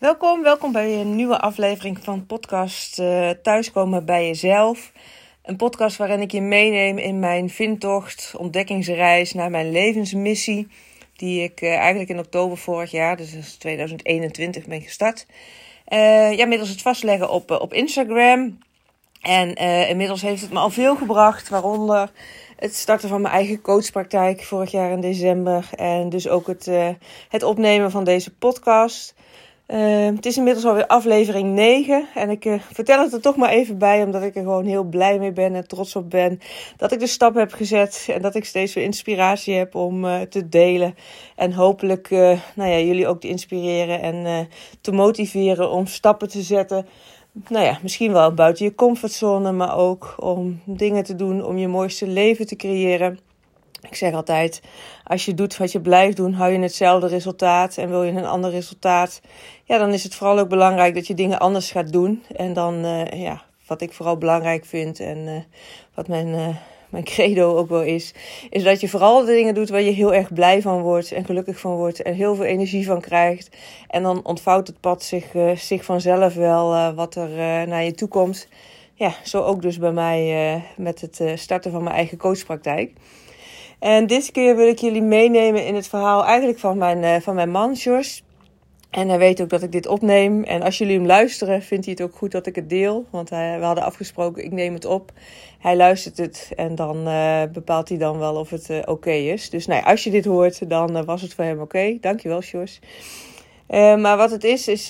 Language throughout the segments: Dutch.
Welkom, welkom bij een nieuwe aflevering van podcast uh, Thuiskomen bij jezelf. Een podcast waarin ik je meeneem in mijn vindtocht, ontdekkingsreis naar mijn levensmissie. Die ik uh, eigenlijk in oktober vorig jaar, dus 2021, ben gestart. Uh, ja, middels het vastleggen op, op Instagram. En inmiddels heeft het me al veel gebracht, waaronder het starten van mijn eigen coachpraktijk vorig jaar in december. En dus ook het, het opnemen van deze podcast. Uh, het is inmiddels alweer aflevering 9. En ik uh, vertel het er toch maar even bij, omdat ik er gewoon heel blij mee ben en trots op ben. Dat ik de stap heb gezet en dat ik steeds weer inspiratie heb om uh, te delen. En hopelijk nou ja, jullie ook te inspireren en te motiveren om stappen te zetten. Nou ja, misschien wel buiten je comfortzone, maar ook om dingen te doen om je mooiste leven te creëren. Ik zeg altijd, als je doet wat je blijft doen, hou je hetzelfde resultaat en wil je een ander resultaat, ja, dan is het vooral ook belangrijk dat je dingen anders gaat doen. En dan, uh, ja, wat ik vooral belangrijk vind en uh, wat mijn, uh, mijn credo ook wel is, is dat je vooral de dingen doet waar je heel erg blij van wordt en gelukkig van wordt en heel veel energie van krijgt. En dan ontvouwt het pad zich, zich vanzelf wel wat er naar je toe komt. Ja, zo ook dus bij mij met het starten van mijn eigen coachpraktijk. En dit keer wil ik jullie meenemen in het verhaal eigenlijk van mijn, uh, van mijn man, George. En hij weet ook dat ik dit opneem. En als jullie hem luisteren, vindt hij het ook goed dat ik het deel. Want we hadden afgesproken, ik neem het op. Hij luistert het en dan uh, bepaalt hij dan wel of het uh, oké is. Dus nou als je dit hoort, dan was het voor hem oké. Dankjewel, Jos. maar wat het is, is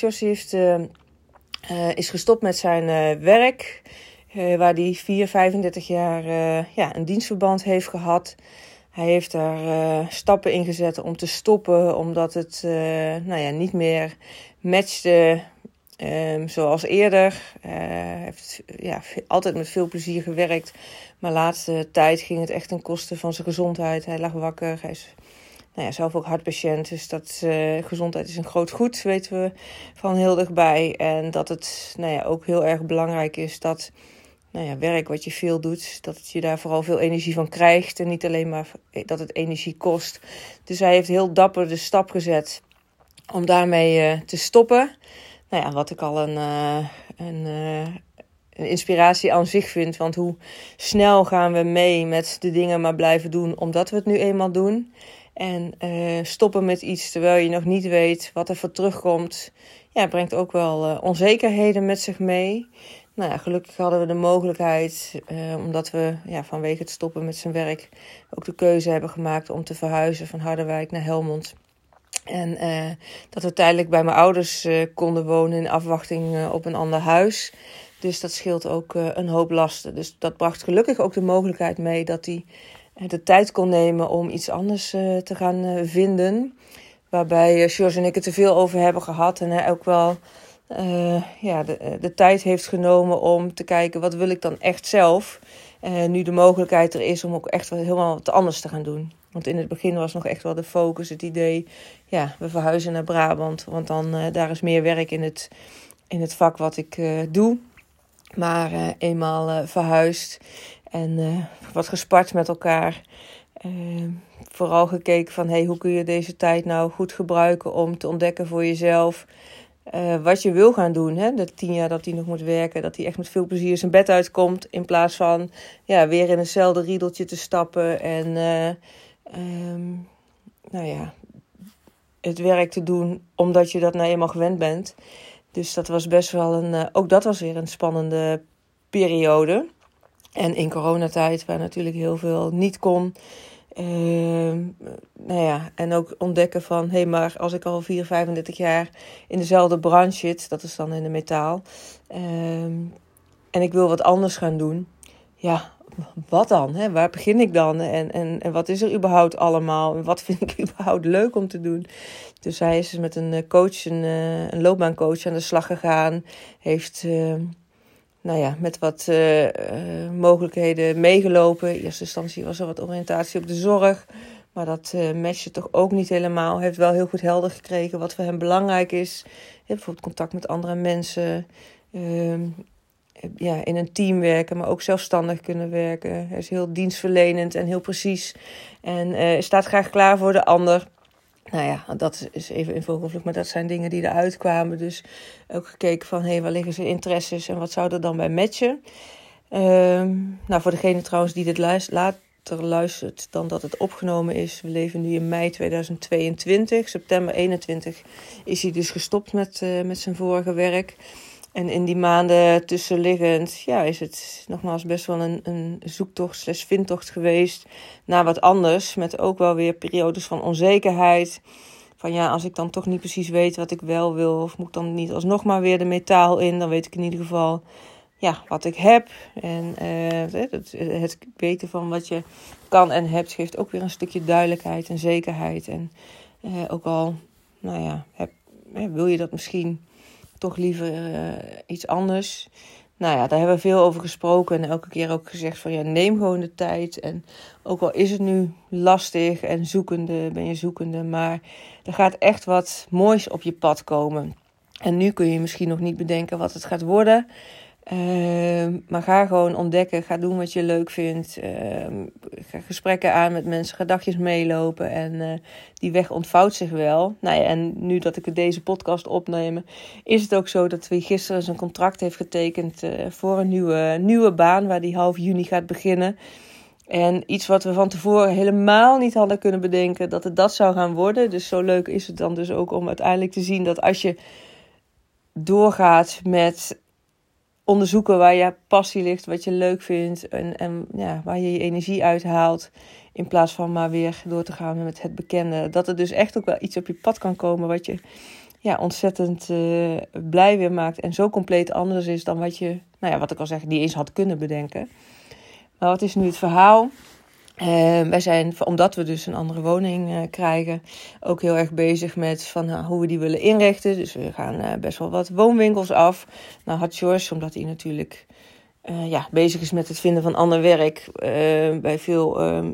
Jos heeft, is gestopt met zijn werk. Uh, waar hij 4, 35 jaar uh, ja, een dienstverband heeft gehad. Hij heeft daar uh, stappen in gezet om te stoppen, omdat het nou ja, niet meer matchte um, zoals eerder. Hij heeft ja, altijd met veel plezier gewerkt, maar laatste tijd ging het echt ten koste van zijn gezondheid. Hij lag wakker, hij is nou ja, zelf ook hartpatiënt. Dus dat gezondheid is een groot goed, weten we van heel dichtbij. En dat het nou ja, ook heel erg belangrijk is dat nou ja, werk wat je veel doet, dat je daar vooral veel energie van krijgt en niet alleen maar dat het energie kost. Dus hij heeft heel dapper de stap gezet om daarmee uh, te stoppen. Nou ja, wat ik al een, uh, een, uh, een, inspiratie aan zich vind. Want hoe snel gaan we mee met de dingen maar blijven doen omdat we het nu eenmaal doen. En stoppen met iets terwijl je nog niet weet wat er voor terugkomt. Ja, brengt ook wel onzekerheden met zich mee. Nou ja, gelukkig hadden we de mogelijkheid, eh, omdat we ja, vanwege het stoppen met zijn werk ook de keuze hebben gemaakt om te verhuizen van Harderwijk naar Helmond. En eh, dat we tijdelijk bij mijn ouders eh, konden wonen in afwachting op een ander huis. Dus dat scheelt ook een hoop lasten. Dus dat bracht gelukkig ook de mogelijkheid mee dat hij de tijd kon nemen om iets anders te gaan vinden. Waarbij George en ik het er veel over hebben gehad en hij ook wel uh, ja, de, eh, de tijd heeft genomen om te kijken wat wil ik dan echt zelf. Uh, nu de mogelijkheid er is om ook echt helemaal wat anders te gaan doen. Want in het begin was nog echt wel de focus, het idee, ja, we verhuizen naar Brabant. Want dan daar is meer werk in het, in het vak wat ik doe. Maar eenmaal verhuisd en wat gespart met elkaar. vooral gekeken van hey, hoe kun je deze tijd nou goed gebruiken om te ontdekken voor jezelf uh, wat je wil gaan doen. Hè? De tien jaar dat hij nog moet werken, dat hij echt met veel plezier zijn bed uitkomt. In plaats van ja, weer in hetzelfde riedeltje te stappen. En uh, um, nou ja, het werk te doen omdat je dat nou eenmaal gewend bent. Dus dat was best wel een. Uh, ook dat was weer een spannende periode. En in coronatijd, waar natuurlijk heel veel niet kon. Uh, nou ja, en ook ontdekken van, hé, hey, maar als ik al 4, 35 jaar in dezelfde branche zit, dat is dan in de metaal, uh, en ik wil wat anders gaan doen, ja, wat dan? Hè? Waar begin ik dan? En, en, en wat is er überhaupt allemaal? En wat vind ik überhaupt leuk om te doen? Dus hij is met een eh, coach, een, uh, een loopbaancoach aan de slag gegaan, heeft ehm, nou ja, met wat uh, mogelijkheden meegelopen. In eerste instantie was er wat oriëntatie op de zorg. Maar dat uh, matchte toch ook niet helemaal. Heeft wel heel goed helder gekregen wat voor hem belangrijk is. bijvoorbeeld contact met andere mensen. Uh, ja, in een team werken, maar ook zelfstandig kunnen werken. Hij is heel dienstverlenend en heel precies. En staat graag klaar voor de ander. Nou ja, dat is even in vogelvlucht, maar dat zijn dingen die eruit kwamen. Dus ook gekeken van, hé, hey, waar liggen ze interesses en wat zou er dan bij matchen? Um, nou, voor degene trouwens die dit later luistert dan dat het opgenomen is. We leven nu in mei 2022. September 21 is hij dus gestopt met, uh, met zijn vorige werk. En in die maanden tussenliggend ja, is het nogmaals best wel een, een zoektocht slash vindtocht geweest naar wat anders. Met ook wel weer periodes van onzekerheid. Van ja, als ik dan toch niet precies weet wat ik wel wil, of moet ik dan niet alsnog maar weer de metaal in, dan weet ik in ieder geval ja, wat ik heb. En uh, het, het weten van wat je kan en hebt, geeft ook weer een stukje duidelijkheid en zekerheid. En uh, ook al, nou ja, heb, wil je dat misschien toch liever uh, iets anders. Nou ja, daar hebben we veel over gesproken en elke keer ook gezegd van ja, neem gewoon de tijd. En ook al is het nu lastig en zoekende, ben je zoekende, maar er gaat echt wat moois op je pad komen. En nu kun je misschien nog niet bedenken wat het gaat worden. Uh, maar ga gewoon ontdekken. Ga doen wat je leuk vindt. Uh, ga gesprekken aan met mensen. Ga dagjes meelopen. En uh, die weg ontvouwt zich wel. Nou ja, en nu dat ik deze podcast opneem, is het ook zo dat we gisteren zijn contract heeft getekend eh, voor een nieuwe, nieuwe baan. Waar die half juni gaat beginnen. En iets wat we van tevoren helemaal niet hadden kunnen bedenken dat het dat zou gaan worden. Dus zo leuk is het dan dus ook om uiteindelijk te zien dat als je doorgaat met onderzoeken waar je passie ligt, wat je leuk vindt en, en ja, waar je je energie uithaalt. In plaats van maar weer door te gaan met het bekende. Dat er dus echt ook wel iets op je pad kan komen wat je ja, ontzettend uh, blij weer maakt. En zo compleet anders is dan wat je, nou ja, wat ik al zeg, niet eens had kunnen bedenken. Maar wat is nu het verhaal? Uh, wij zijn, omdat we dus een andere woning uh, krijgen, ook heel erg bezig met van, uh, hoe we die willen inrichten. Dus we gaan eh, best wel wat woonwinkels af. Nou had George, omdat hij natuurlijk ja, bezig is met het vinden van ander werk, bij veel ehm,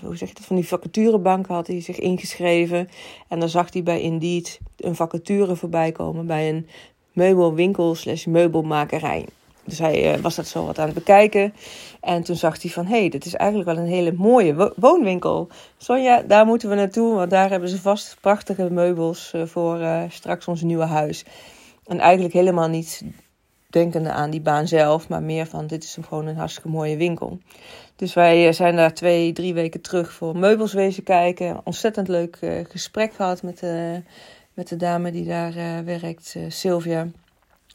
hoe zeg je dat, van die vacaturebanken had hij zich ingeschreven. En dan zag hij bij Indeed een vacature voorbij komen bij een meubelwinkel slash meubelmakerij. Dus hij uh, was dat zo wat aan het bekijken. En toen zag hij van, hé, hey, dit is eigenlijk wel een hele mooie woonwinkel. Sonja, daar moeten we naartoe, want daar hebben ze vast prachtige meubels uh, voor uh, straks ons nieuwe huis. En eigenlijk helemaal niet denkende aan die baan zelf, maar meer van, dit is gewoon een hartstikke mooie winkel. Dus wij zijn daar twee, drie weken terug voor meubels wezen kijken. Ontzettend leuk gesprek gehad met, met de dame die daar werkt, Sylvia.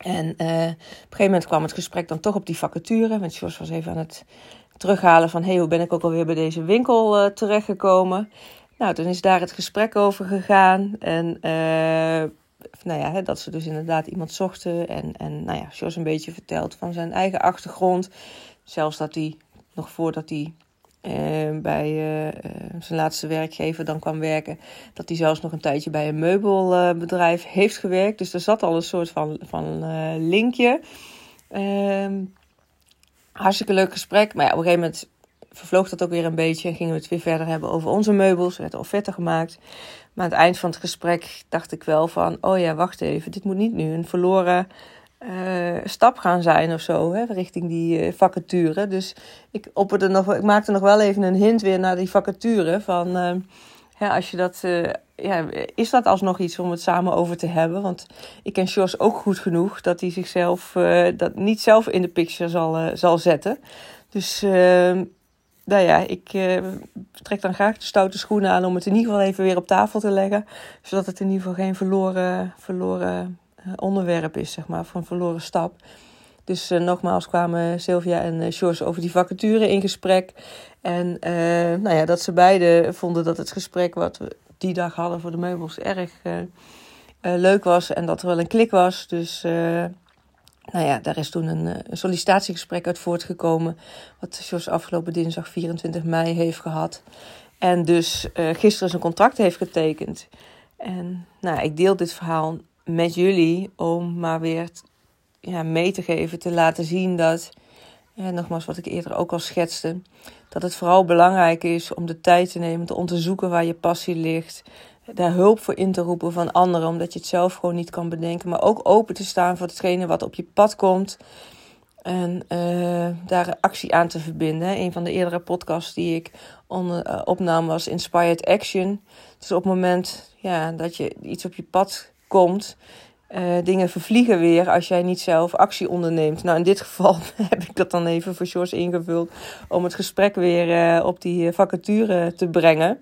En uh, op een gegeven moment kwam het gesprek dan toch op die vacature. Want Jos was even aan het terughalen van... hey, hoe ben ik ook alweer bij deze winkel uh, terechtgekomen? Nou, toen is daar het gesprek over gegaan. En uh, nou ja, dat ze dus inderdaad iemand zochten. En, en nou ja, Jos een beetje verteld van zijn eigen achtergrond. Zelfs dat hij, nog voordat hij uh, bij uh, zijn laatste werkgever dan kwam werken. Dat hij zelfs nog een tijdje bij een meubelbedrijf heeft gewerkt. Dus er zat al een soort van, van linkje. Ehm, hartstikke leuk gesprek. Maar ja, op een gegeven moment vervloog dat ook weer een beetje. En gingen we het weer verder hebben over onze meubels. Er werd offerte gemaakt. Maar aan het eind van het gesprek dacht ik wel van... Oh ja, wacht even. Dit moet niet nu een verloren uh, stap gaan zijn of zo, hè, richting die uh, vacature. Dus ik, opperde nog, ik maakte nog wel even een hint weer naar die vacature. Van uh, ja, als je dat, ja, is dat alsnog iets om het samen over te hebben? Want ik ken Jos ook goed genoeg dat hij zichzelf dat niet zelf in de picture zal, zal zetten. Dus ehm, nou ja, ik trek dan graag de stoute schoenen aan om het in ieder geval even weer op tafel te leggen. Zodat het in ieder geval geen verloren, verloren eh, onderwerp is, zeg maar, van verloren stap. Dus uh, nogmaals kwamen Sylvia en uh, over die vacature in gesprek. En nou ja, dat ze beiden vonden dat het gesprek wat we die dag hadden voor de meubels erg leuk was. En dat er wel een klik was. Dus nou ja, daar is toen een, een, sollicitatiegesprek uit voortgekomen. Wat George afgelopen dinsdag 24 mei heeft gehad. En dus gisteren zijn contract heeft getekend. En nou, ik deel dit verhaal met jullie om maar weer ja, mee te geven, te laten zien dat, ja, nogmaals wat ik eerder ook al schetste, dat het vooral belangrijk is om de tijd te nemen te onderzoeken waar je passie ligt. Daar hulp voor in te roepen van anderen, omdat je het zelf gewoon niet kan bedenken. Maar ook open te staan voor hetgene wat op je pad komt. En uh, daar actie aan te verbinden. Een van de eerdere podcasts die ik on, uh, opnam was Inspired Action. Dus op het moment ja, dat je iets op je pad komt, uh, dingen vervliegen weer als jij niet zelf actie onderneemt. Nou, in dit geval heb ik dat dan even voor Jos ingevuld om het gesprek weer op die vacature te brengen.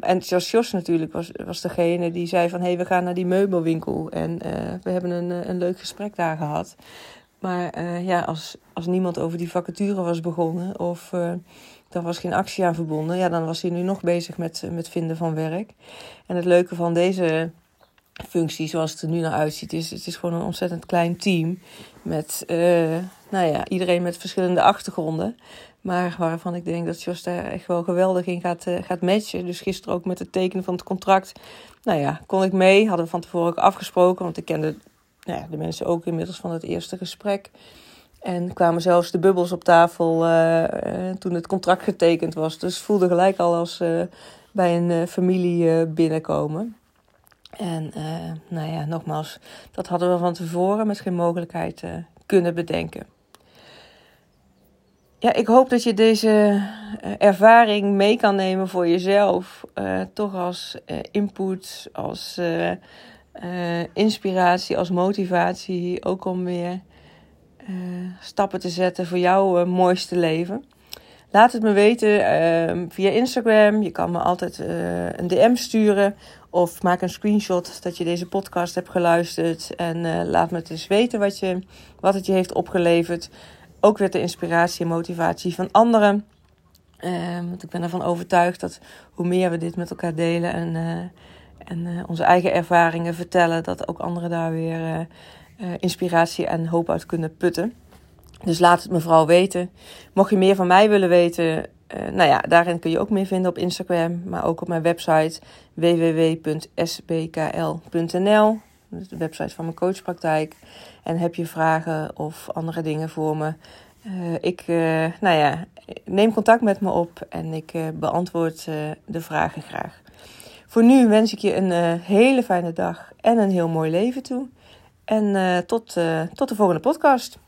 En zoals Jos natuurlijk was, was degene die zei van... hé, hey, we gaan naar die meubelwinkel en we hebben een, een leuk gesprek daar gehad. Maar ja, als, als niemand over die vacature was begonnen of er was geen actie aan verbonden, ja, dan was hij nu nog bezig met, met vinden van werk. En het leuke van deze functie, zoals het er nu naar uitziet, is het is gewoon een ontzettend klein team. Met, uh, nou ja, iedereen met verschillende achtergronden. Maar waarvan ik denk dat Jos daar echt wel geweldig in gaat, gaat matchen. Dus gisteren ook met het tekenen van het contract. Nou ja, kon ik mee. Hadden we van tevoren ook afgesproken. Want ik kende nou ja, de mensen ook inmiddels van het eerste gesprek. En kwamen zelfs de bubbels op tafel uh, toen het contract getekend was. Dus voelde gelijk al als bij een familie binnenkomen. En nou ja, nogmaals, dat hadden we van tevoren met geen mogelijkheid kunnen bedenken. Ja, ik hoop dat je deze ervaring mee kan nemen voor jezelf. toch als input, als inspiratie, als motivatie. Ook om weer stappen te zetten voor jouw mooiste leven. Laat het me weten via Instagram. Je kan me altijd een DM sturen. Of maak een screenshot dat je deze podcast hebt geluisterd. En laat me het eens weten wat, je, wat het je heeft opgeleverd. Ook weer de inspiratie en motivatie van anderen. Ehm, want ik ben ervan overtuigd dat hoe meer we dit met elkaar delen en en uh, onze eigen ervaringen vertellen, dat ook anderen daar weer inspiratie en hoop uit kunnen putten. Dus laat het me vooral weten. Mocht je meer van mij willen weten, nou ja, daarin kun je ook meer vinden op Instagram, maar ook op mijn website www.sbkl.nl. Dat is de website van mijn coachpraktijk. En heb je vragen of andere dingen voor me? ik, nou ja, neem contact met me op en ik beantwoord de vragen graag. Voor nu wens ik je een hele fijne dag en een heel mooi leven toe. En tot, tot de volgende podcast.